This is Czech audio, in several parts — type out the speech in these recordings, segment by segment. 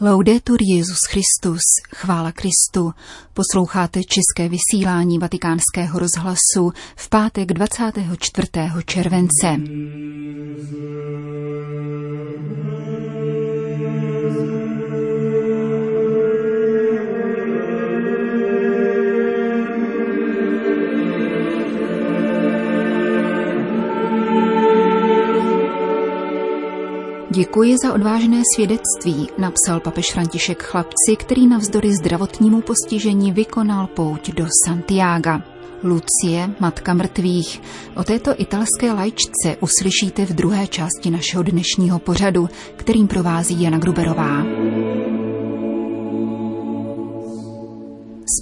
Laudetur Jezus Christus, chvála Kristu. Posloucháte české vysílání Vatikánského rozhlasu v pátek 24. července. Děkuji za odvážné svědectví, napsal papež František chlapci, který navzdory zdravotnímu postižení vykonal pouť do Santiaga. Lucie, matka mrtvých. O této italské lajčce uslyšíte v druhé části našeho dnešního pořadu, kterým provází Jana Gruberová.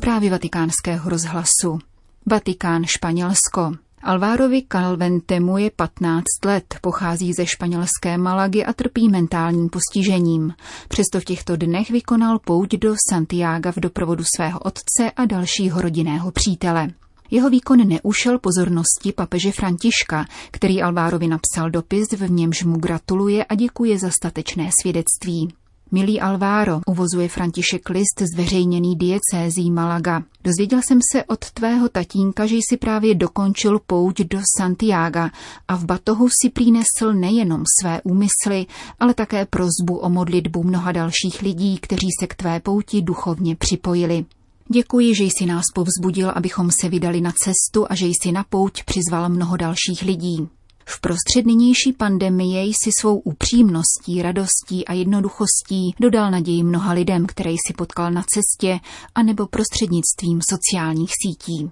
Zprávy vatikánského rozhlasu. Vatikán Španělsko. Alvárovi Calventemu je 15 let, pochází ze španělské Malagy a trpí mentálním postižením. Přesto v těchto dnech vykonal pouť do Santiaga v doprovodu svého otce a dalšího rodinného přítele. Jeho výkon neušel pozornosti papeže Františka, který Alvárovi napsal dopis, v němž mu gratuluje a děkuje za statečné svědectví. Milý Alváro, uvozuje František list zveřejněný diecézí Malaga. Dozvěděl jsem se od tvého tatínka, že jsi právě dokončil pouť do Santiaga a v batohu si přinesl nejenom své úmysly, ale také prozbu o modlitbu mnoha dalších lidí, kteří se k tvé pouti duchovně připojili. Děkuji, že jsi nás povzbudil, abychom se vydali na cestu a že jsi na pouť přizval mnoho dalších lidí. V prostřed nynější pandemie jsi svou upřímností, radostí a jednoduchostí dodal naději mnoha lidem, které jsi potkal na cestě, anebo prostřednictvím sociálních sítí.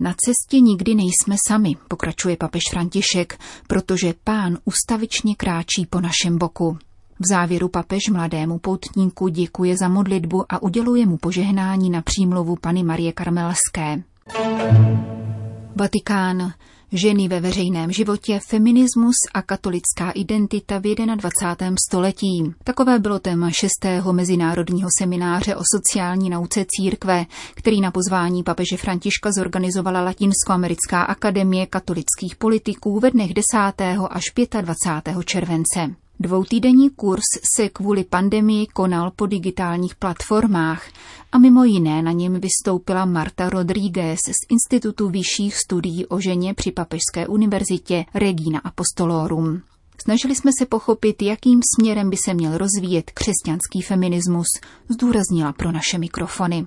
Na cestě nikdy nejsme sami, pokračuje papež František, protože pán ustavičně kráčí po našem boku. V závěru papež mladému poutníku děkuje za modlitbu a uděluje mu požehnání na přímluvu Pany Marie Karmelské. Vatikán. Ženy ve veřejném životě, feminismus a katolická identita v 21. století. Takové bylo téma 6. mezinárodního semináře o sociální nauce církve, který na pozvání papeže Františka zorganizovala Latinskoamerická akademie katolických politiků ve dnech 10. až 25. července. Dvoutýdenní kurz se kvůli pandemii konal po digitálních platformách a mimo jiné na něm vystoupila Marta Rodríguez z Institutu vyšších studií o ženě při Papežské univerzitě Regina Apostolorum. Snažili jsme se pochopit, jakým směrem by se měl rozvíjet křesťanský feminismus, zdůraznila pro naše mikrofony.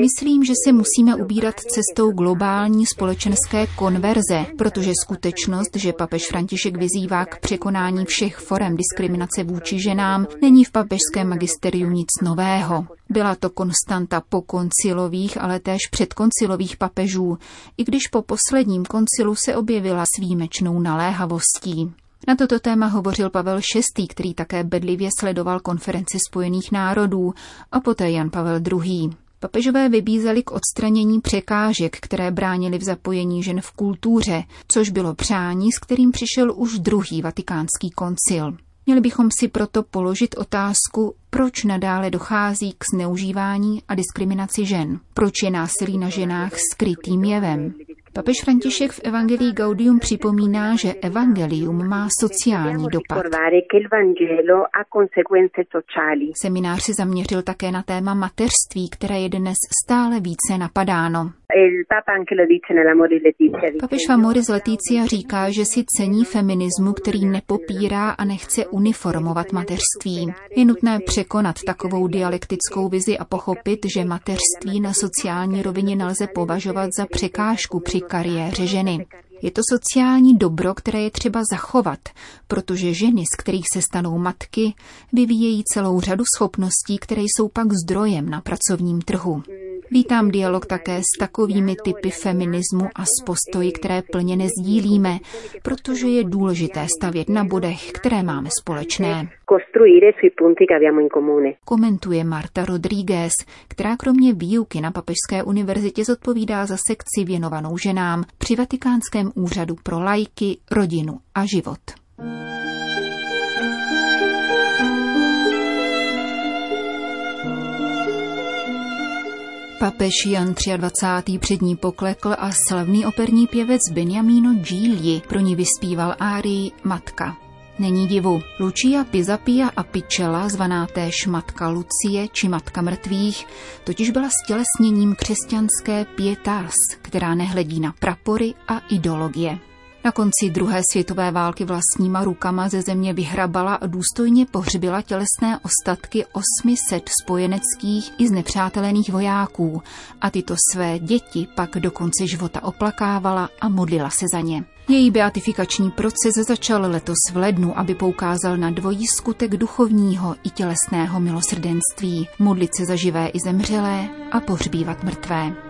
Myslím, že se musíme ubírat cestou globální společenské konverze, protože skutečnost, že papež František vyzývá k překonání všech forem diskriminace vůči ženám, není v papežském magisteriu nic nového. Byla to konstanta po koncilových, ale též předkoncilových papežů, i když po posledním koncilu se objevila s výjimečnou naléhavostí. Na toto téma hovořil Pavel VI., který také bedlivě sledoval konferenci Spojených národů a poté Jan Pavel II. Papežové vybízeli k odstranění překážek, které bránily v zapojení žen v kultuře, což bylo přání, s kterým přišel už druhý vatikánský koncil. Měli bychom si proto položit otázku, proč nadále dochází k zneužívání a diskriminaci žen, proč je násilí na ženách skrytým jevem. Papež František v Evangelii Gaudium připomíná, že evangelium má sociální dopad. Seminář se zaměřil také na téma mateřství, které je dnes stále více napadáno. Papež Famoris Letizia říká, že si cení feminismu, který nepopírá a nechce uniformovat mateřství. Je nutné překonat takovou dialektickou vizi a pochopit, že mateřství na sociální rovině nelze považovat za překážku při kariéře ženy. Je to sociální dobro, které je třeba zachovat, protože ženy, z kterých se stanou matky, vyvíjejí celou řadu schopností, které jsou pak zdrojem na pracovním trhu. Vítám dialog také s takovými typy feminismu a s postoji, které plně nezdílíme, protože je důležité stavět na bodech, které máme společné. Komentuje Marta Rodríguez, která kromě výuky na Papežské univerzitě zodpovídá za sekci věnovanou ženám při Vatikánském úřadu pro lajky, rodinu a život. Papež Jan 23. před ní poklekl a slavný operní pěvec Benjamino Gigli pro ní vyspíval árii Matka. Není divu. Lucia Pizapia a Pičela, zvaná též matka Lucie či matka mrtvých, totiž byla stělesněním křesťanské pietas, která nehledí na prapory a ideologie. Na konci druhé světové války vlastníma rukama ze země vyhrabala a důstojně pohřbila tělesné ostatky 800 spojeneckých i znepřátelených vojáků a tyto své děti pak do konce života oplakávala a modlila se za ně. Její beatifikační proces začal letos v lednu, aby poukázal na dvojí skutek duchovního i tělesného milosrdenství, modlit se za živé i zemřelé a pohřbívat mrtvé.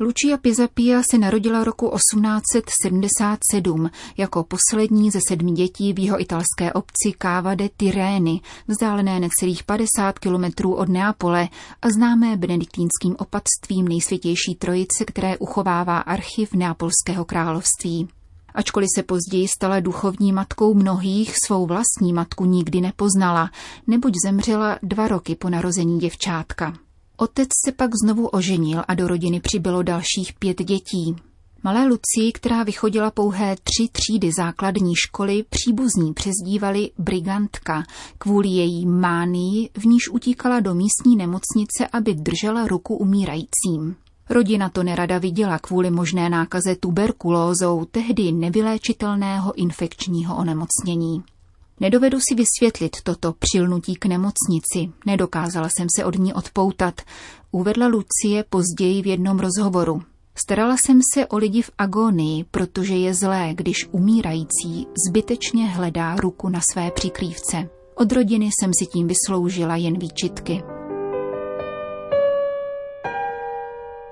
Lucia Pizapia se narodila roku 1877 jako poslední ze sedmi dětí v jeho italské obci Cava de Tirreni, vzdálené necelých 50 kilometrů od Neapole a známé benediktínským opatstvím nejsvětější trojice, které uchovává archiv Neapolského království. Ačkoliv se později stala duchovní matkou mnohých, svou vlastní matku nikdy nepoznala, neboť zemřela dva roky po narození děvčátka. Otec se pak znovu oženil a do rodiny přibylo dalších pět dětí. Malé Lucii, která vychodila pouhé tři třídy základní školy, příbuzní přezdívali brigantka kvůli její mánii, v níž utíkala do místní nemocnice, aby držela ruku umírajícím. Rodina to nerada viděla kvůli možné nákaze tuberkulózou, tehdy nevyléčitelného infekčního onemocnění. Nedovedu si vysvětlit toto přilnutí k nemocnici, nedokázala jsem se od ní odpoutat, uvedla Lucie později v jednom rozhovoru. Starala jsem se o lidi v agonii, protože je zlé, když umírající zbytečně hledá ruku na své přikrývce. Od rodiny jsem si tím vysloužila jen výčitky.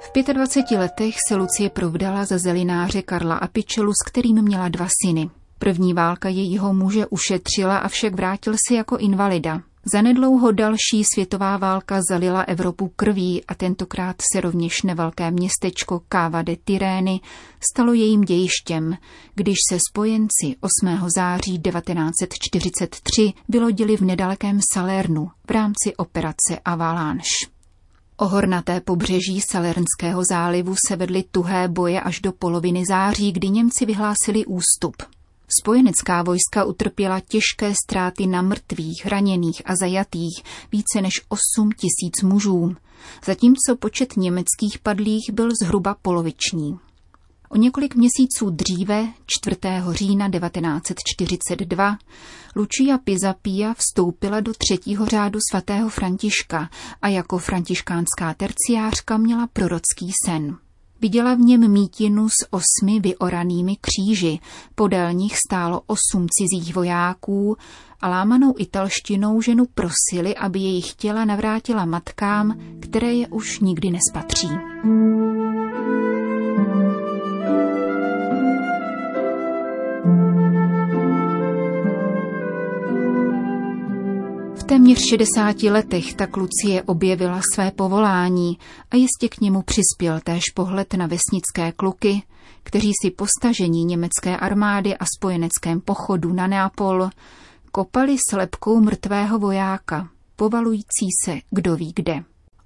V 25 letech se Lucie provdala za zelináře Karla Apičelu, s kterým měla dva syny. První válka jejího muže ušetřila, avšak vrátil se jako invalida. Zanedlouho další světová válka zalila Evropu krví a tentokrát se rovněž nevelké městečko Káva de Tyrény stalo jejím dějištěm, když se spojenci 8. září 1943 vylodili v nedalekém Salernu v rámci operace Avalanche. O hornaté pobřeží Salernského zálivu se vedly tuhé boje až do poloviny září, kdy Němci vyhlásili ústup. Spojenecká vojska utrpěla těžké ztráty na mrtvých, raněných a zajatých, více než 8 tisíc mužů, zatímco počet německých padlých byl zhruba poloviční. O několik měsíců dříve, 4. října 1942, Lucia Pizapia vstoupila do třetího řádu svatého Františka a jako františkánská terciářka měla prorocký sen. Viděla v něm mítinu s osmi vyoranými kříži, podél nich stálo osm cizích vojáků a lámanou italštinou ženu prosili, aby jejich těla navrátila matkám, které je už nikdy nespatří. Téměř 60 letech tak Lucie objevila své povolání a jistě k němu přispěl též pohled na vesnické kluky, kteří si postažení německé armády a spojeneckém pochodu na Neapol kopali slepkou mrtvého vojáka, povalující se kdo ví kde.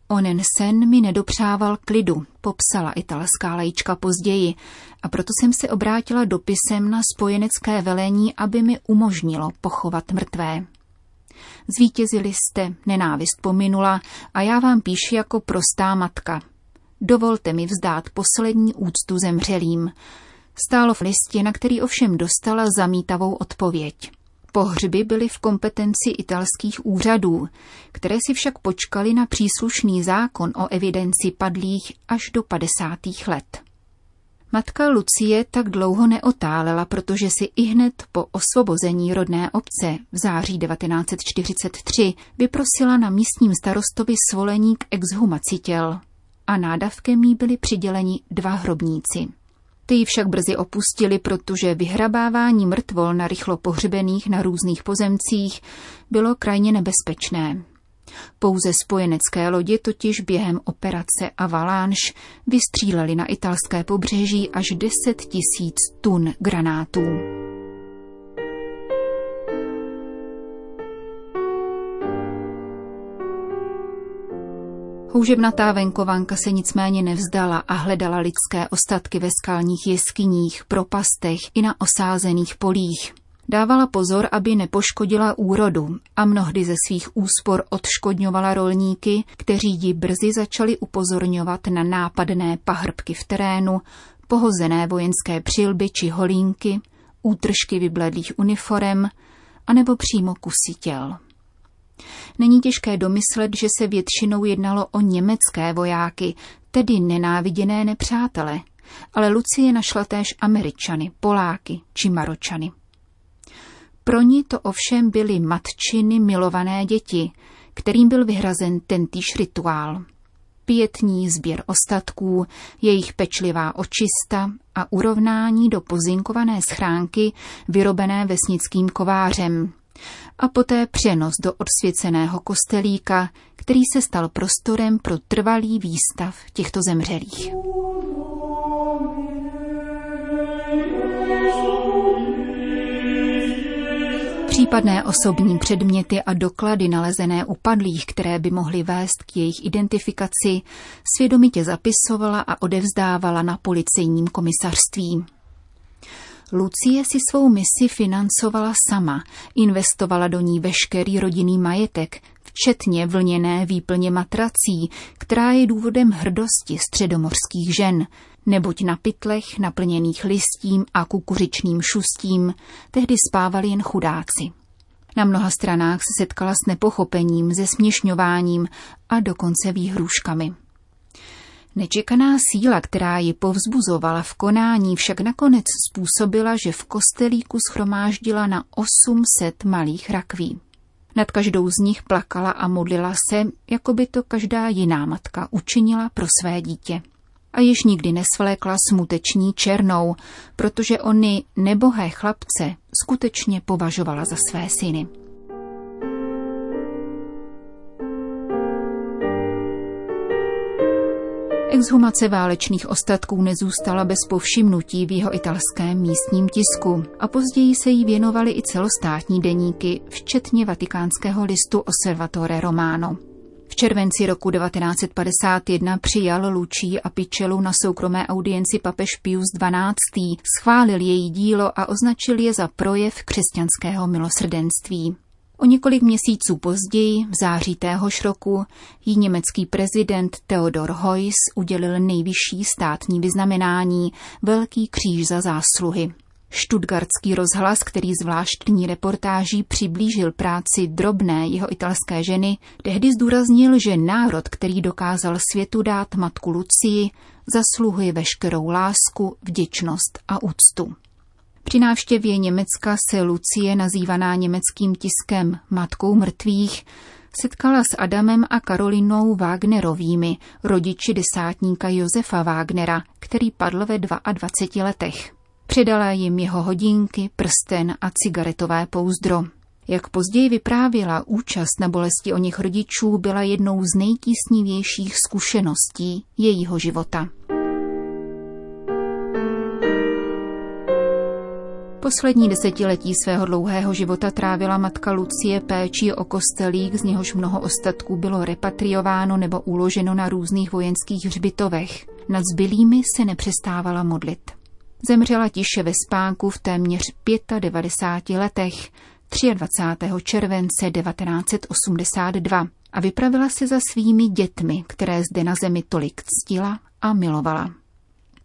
Onen sen mi nedopřával klidu, popsala italská lejčka později, a proto jsem se obrátila dopisem na spojenecké velení, aby mi umožnilo pochovat mrtvé. Zvítězili jste, nenávist pominula a já vám píši jako prostá matka. Dovolte mi vzdát poslední úctu zemřelým. Stálo v listě, na který ovšem dostala zamítavou odpověď. Pohřby byly v kompetenci italských úřadů, které si však počkali na příslušný zákon o evidenci padlých až do 50. let. Matka Lucie tak dlouho neotálela, protože si i hned po osvobození rodné obce v září 1943 vyprosila na místním starostovi svolení k exhumaci těl a nádavkem jí byli přiděleni dva hrobníci. Ty ji však brzy opustili, protože vyhrabávání mrtvol na rychlo pohřbených na různých pozemcích bylo krajně nebezpečné. Pouze spojenecké lodi totiž během operace Avalanche vystříleli na italské pobřeží až 10 tisíc tun granátů. Houževnatá venkovanka se nicméně nevzdala a hledala lidské ostatky ve skalních jeskyních, propastech i na osázených polích. Dávala pozor, aby nepoškodila úrodu a mnohdy ze svých úspor odškodňovala rolníky, kteří ji brzy začali upozorňovat na nápadné pahrbky v terénu, pohozené vojenské přilby či holínky, útržky vybledlých uniform, anebo přímo kusy těl. Není těžké domyslet, že se většinou jednalo o německé vojáky, tedy nenáviděné nepřátele, ale Lucie našla též Američany, Poláky či Maročany. Pro ní to ovšem byly matčiny milované děti, kterým byl vyhrazen tentýž rituál. Pětní sběr ostatků, jejich pečlivá očista a urovnání do pozinkované schránky vyrobené vesnickým kovářem, a poté přenos do odsvěceného kostelíka, který se stal prostorem pro trvalý výstav těchto zemřelých. Případné osobní předměty a doklady nalezené u padlých, které by mohly vést k jejich identifikaci, svědomitě zapisovala a odevzdávala na policejním komisařství. Lucie si svou misi financovala sama, investovala do ní veškerý rodinný majetek, včetně vlněné výplně matrací, která je důvodem hrdosti středomorských žen, neboť na pytlech naplněných listím a kukuřičným šustím tehdy spávali jen chudáci. Na mnoha stranách se setkala s nepochopením, zesměšňováním a dokonce výhruškami. Nečekaná síla, která ji povzbuzovala v konání, však nakonec způsobila, že v kostelíku schromáždila na 800 malých rakví. Nad každou z nich plakala a modlila se, jako by to každá jiná matka učinila pro své dítě. A již nikdy nesvlékla smuteční černou, protože ony nebohé chlapce skutečně považovala za své syny. Exhumace válečných ostatků nezůstala bez povšimnutí v jeho italském místním tisku a později se jí věnovaly i celostátní deníky, včetně vatikánského listu Osservatore Romano. V červenci roku 1951 přijal Lucí a Pičelu na soukromé audienci papež Pius XII, schválil její dílo a označil je za projev křesťanského milosrdenství. O několik měsíců později, v září téhož roku, jí německý prezident Theodor Heuss udělil nejvyšší státní vyznamenání Velký kříž za zásluhy. Štutgardský rozhlas, který zvláštní reportáží přiblížil práci drobné jeho italské ženy, tehdy zdůraznil, že národ, který dokázal světu dát matku Lucii, zasluhuje veškerou lásku, vděčnost a úctu. Při návštěvě Německa se Lucie, nazývaná německým tiskem Matkou mrtvých, setkala s Adamem a Karolinou Wagnerovými, rodiči desátníka Josefa Wagnera, který padl ve 22 letech. Předala jim jeho hodinky, prsten a cigaretové pouzdro. Jak později vyprávěla, účast na bolesti o nich rodičů byla jednou z nejtísnivějších zkušeností jejího života. Poslední desetiletí svého dlouhého života trávila matka Lucie péčí o kostelík, z něhož mnoho ostatků bylo repatriováno nebo uloženo na různých vojenských hřbitovech. Nad zbylými se nepřestávala modlit. Zemřela tiše ve spánku v téměř 95 letech 23. července 1982 a vypravila se za svými dětmi, které zde na zemi tolik ctila a milovala.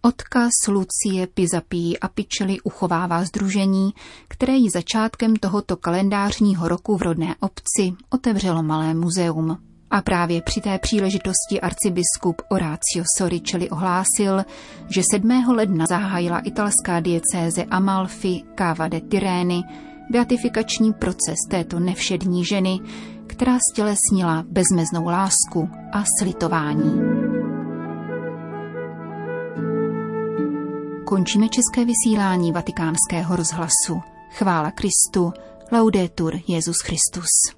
Odkaz Lucie Pizapí a Pičely uchovává združení, které jí začátkem tohoto kalendářního roku v rodné obci otevřelo malé muzeum. A právě při té příležitosti arcibiskup Horacio Soričeli ohlásil, že 7. ledna zahájila italská diecéze Amalfi Cava de Tirény beatifikační proces této nevšední ženy, která stělesnila bezmeznou lásku a slitování. Končíme české vysílání vatikánského rozhlasu. Chvála Kristu, laudetur Jezus Christus.